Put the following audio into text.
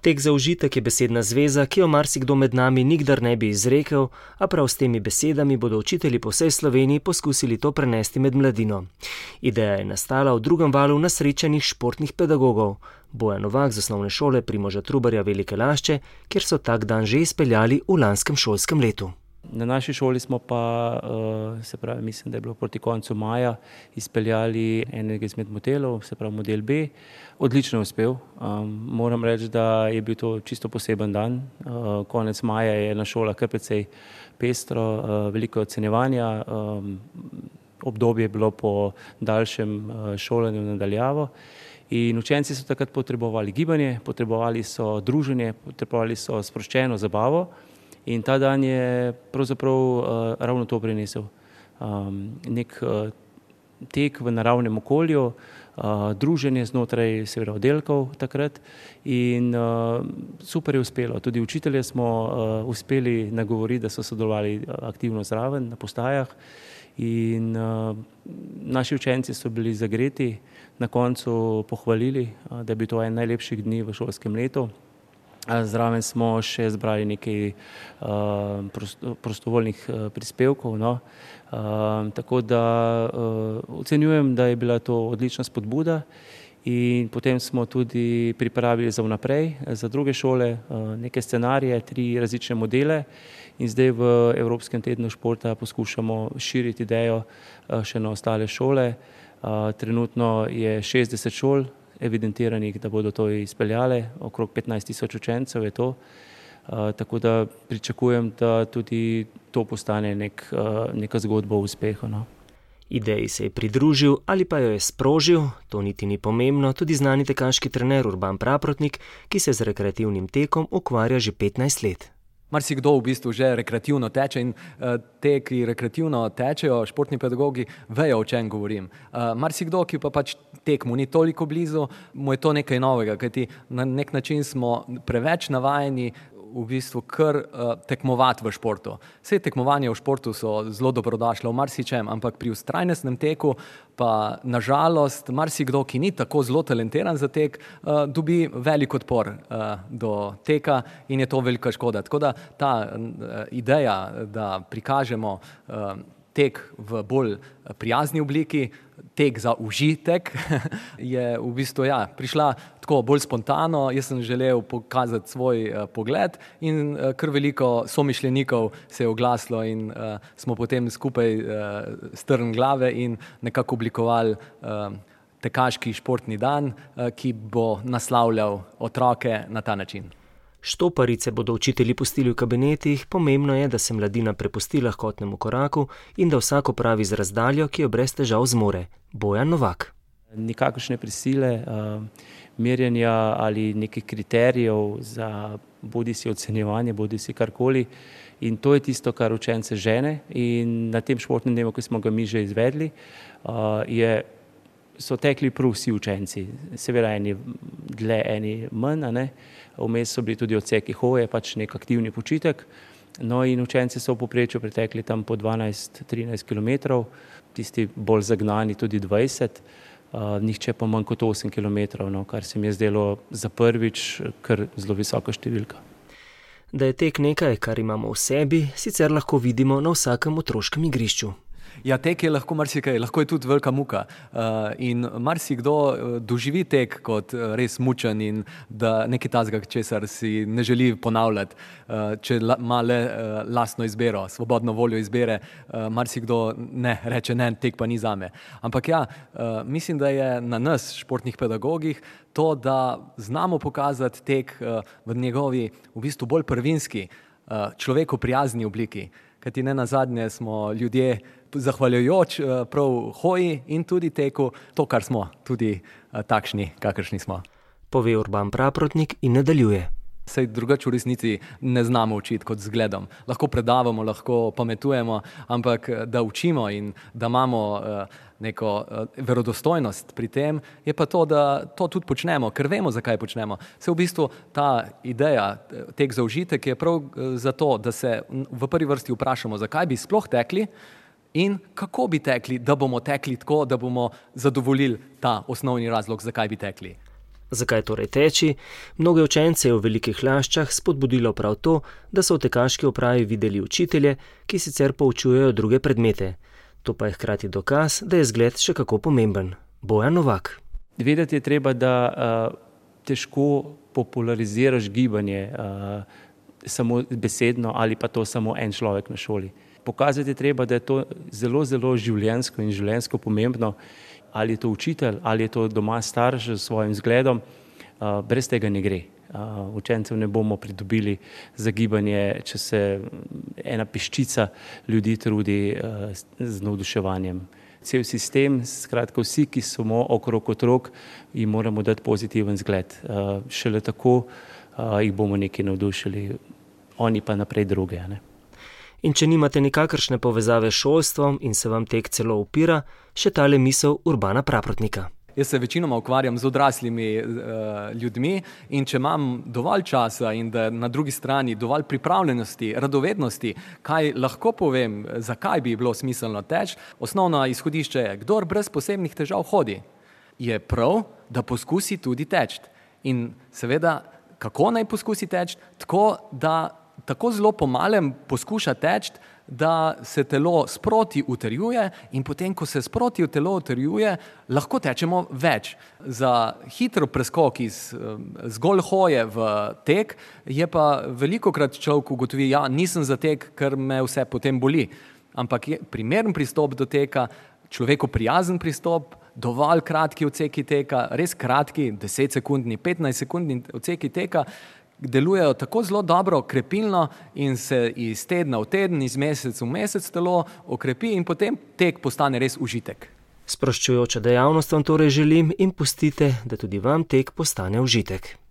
Tek za užitek je besedna zveza, ki jo marsikdo med nami nikdar ne bi izrekel, a prav s temi besedami bodo učitelji po vsej Sloveniji poskusili to prenesti med mladino. Ideja je nastala v drugem valu nasrečenih športnih pedagogov. Bojan Novak z osnovne šole Primoža Trubarja Velike Lašče, kjer so tak dan že izpeljali v lanskem šolskem letu. Na naši šoli smo pa, se pravi, mislim, da je bilo proti koncu maja, izpeljali enega izmed modelov, se pravi model B. Odlično je uspel. moram reči, da je bil to čisto poseben dan. konec maja je na šolah kar precej pestro, veliko je ocenjevanja, obdobje je bilo po daljšem šolanju na daljavo. In učenci so takrat potrebovali gibanje, potrebovali so druženje, potrebovali so sproščeno zabavo. In ta dan je pravzaprav ravno to prinesel. neki tek v naravnem okolju, druženje znotraj seveda oddelkov takrat in super je uspelo. Tudi učitelje smo uspeli nagovoriti, da so sodelovali aktivno zraven na postajah. In naši učenci so bili zagreti, na koncu pohvalili, da je bil to en najlepših dni v šolskem letu. Zraven smo še zbrali nekaj prostovoljnih prispevkov, no. tako da ocenjujem, da je bila to odlična spodbuda. In potem smo tudi pripravili za vnaprej, za druge šole, neke scenarije, tri različne modele. In zdaj v evropskem tednu športa poskušamo širiti idejo še na ostale šole. trenutno je šestdeset šol evidentiranih, da bodo to izpeljale, okrog petnajst tisoč učencev je to. tako da pričakujem, da tudi to postane neki, neka zgodba o uspehu, no. Ideji se je pridružil ali pa jo je sprožil, to niti ni pomembno, tudi znani tekaški trener Urban Praprotnik, ki se z rekreativnim tekom ukvarja že petnajst let. Marsikdo v bistvu že rekreativno teče in ti, ki rekreativno tečejo, športni pedagogi, vejo, o čem govorim. marsikdo, ki pa pač tekmu ni toliko blizu, mu je to nekaj novega, kajti na neki način smo preveč navajeni v bistvu kar tekmovati v športu. Saj tekmovanja v športu so zelo dobrodošla v marsičem, ampak pri vztrajnostnem teku pa na žalost marsikdo, ki ni tako zelo talentiran za tek, dobi velik odpor do teka in je to velika škoda. Tako da ta ideja, da prikažemo tek v bolj prijazni obliki, tek za užitek, je v bistvu, ja, prišla tako bolj spontano, jaz sem želel pokazati svoj pogled in kar veliko somišljenikov se je oglasilo in smo potem skupaj strnili glave in nekako oblikovali tekaški športni dan, ki bo naslavljal otroke na ta način. Štoparice bodo učitelji pustili v kabinetih, pomembno je, da se mladina prepusti lahkotnemu koraku in da vsak opravi z razdaljo, ki jo brez težav zmore. Bojan Novak. Nikakršne prisile, merjenja ali nekih kriterijev za bodisi ocenjevanje bodisi karkoli. In to je tisto, kar učence žene, in na tem športnem dnevu, ki smo ga mi že izvedli, je, so tekli prav vsi učenci. Seveda eni dlje, eni manj. Vmes so bili tudi odseki hoje, pač neki aktivni počitek. No, in učenci so v povprečju pretekli tam po dvanajst, trinajst kilometrov, tisti bolj zagnani tudi dvajset, nihče pa manj kot osem kilometrov, no, kar se mi je zdelo za prvič kar zelo visoka številka. Da je tek nekaj, kar imamo v sebi, sicer lahko vidimo na vsakem otroškem igrišču. Ja, tek je lahko marsikaj, lahko je tudi velika muka. in marsikdo doživi tek kot res mučen in da nekaj takega, česar si ne želi ponavljati. če ima le lastno izbiro, svobodno voljo izbire, marsikdo ne, reče: "Ne, tek pa ni zame." Ampak ja, mislim, da je na nas, športnih pedagogih, to, da znamo pokazati tek v njegovi v bistvu bolj prvinski, človeku prijazni obliki. Kajti nenazadnje smo ljudje zahvaljujoč prav hoji in tudi teku to, kar smo, tudi takšni, kakršni smo. Pove Urban Praprotnik in nadaljuje. Saj drugače v resnici ne znamo učiti kot zgledom. Lahko predavamo, lahko pametujemo, ampak da učimo in da imamo neko verodostojnost pri tem, je pa to, da to tudi počnemo, ker vemo, zakaj počnemo. Saj v bistvu ta ideja, tek za užitek, je prav zato, da se v prvi vrsti vprašamo, zakaj bi sploh tekli in kako bi tekli, da bomo tekli tako, da bomo zadovoljili ta osnovni razlog, zakaj bi tekli. Zakaj torej teči? Mnoge učence je v velikih laščah spodbudilo prav to, da so v tekaški opravi videli učitelje, ki sicer poučujejo druge predmete. To pa je hkrati dokaz, da je zgled še kako pomemben. Bojan Novak. Vedeti je treba, da uh, težko populariziraš gibanje uh, samo besedno ali pa to samo en človek na šoli. Pokazati je treba, da je to zelo, zelo življensko in življensko pomembno ali je to učitelj, ali je to doma starš s svojim zgledom, brez tega ne gre. Učencev ne bomo pridobili za gibanje, če se ena peščica ljudi trudi z navduševanjem. Cel sistem, skratka vsi, ki smo okrog otrok, jim moramo dati pozitiven zgled. Šele tako jih bomo nekaj navdušili, oni pa naprej druge. Ne? In če nimate nikakršne povezave s šolstvom in se vam tek celo upira, še tale misel urbana praprotnika. Jaz se večinoma ukvarjam z odraslimi uh, ljudmi, in če imam dovolj časa in da na drugi strani dovolj pripravljenosti, radovednosti, kaj lahko povem, zakaj bi bilo smiselno teči, osnovno izhodišče je, kdo brez posebnih težav hodi, je prav, da poskusi tudi teči. In seveda, kako naj poskusi teči? Tako da tako zelo pomalem poskuša teči, da se telo sproti utrjuje, in potem, ko se sproti telo utrjuje, lahko tečemo več. Za hitro preskok iz zgolj hoje v tek je pa veliko krat človek ugotovi, da ja, nisem za tek, ker me vse potem boli. Ampak je primeren pristop do teka, človeku prijazen pristop. Dovolj kratki odseki teka, res kratki, 10 sekundni, 15 sekundni odseki teka, delujejo tako zelo dobro, krepilno in se iz tedna v teden, iz meseca v mesec telo okrepi, in potem tek postane res užitek. Sproščujoča dejavnost vam torej želim in pustite, da tudi vam tek postane užitek.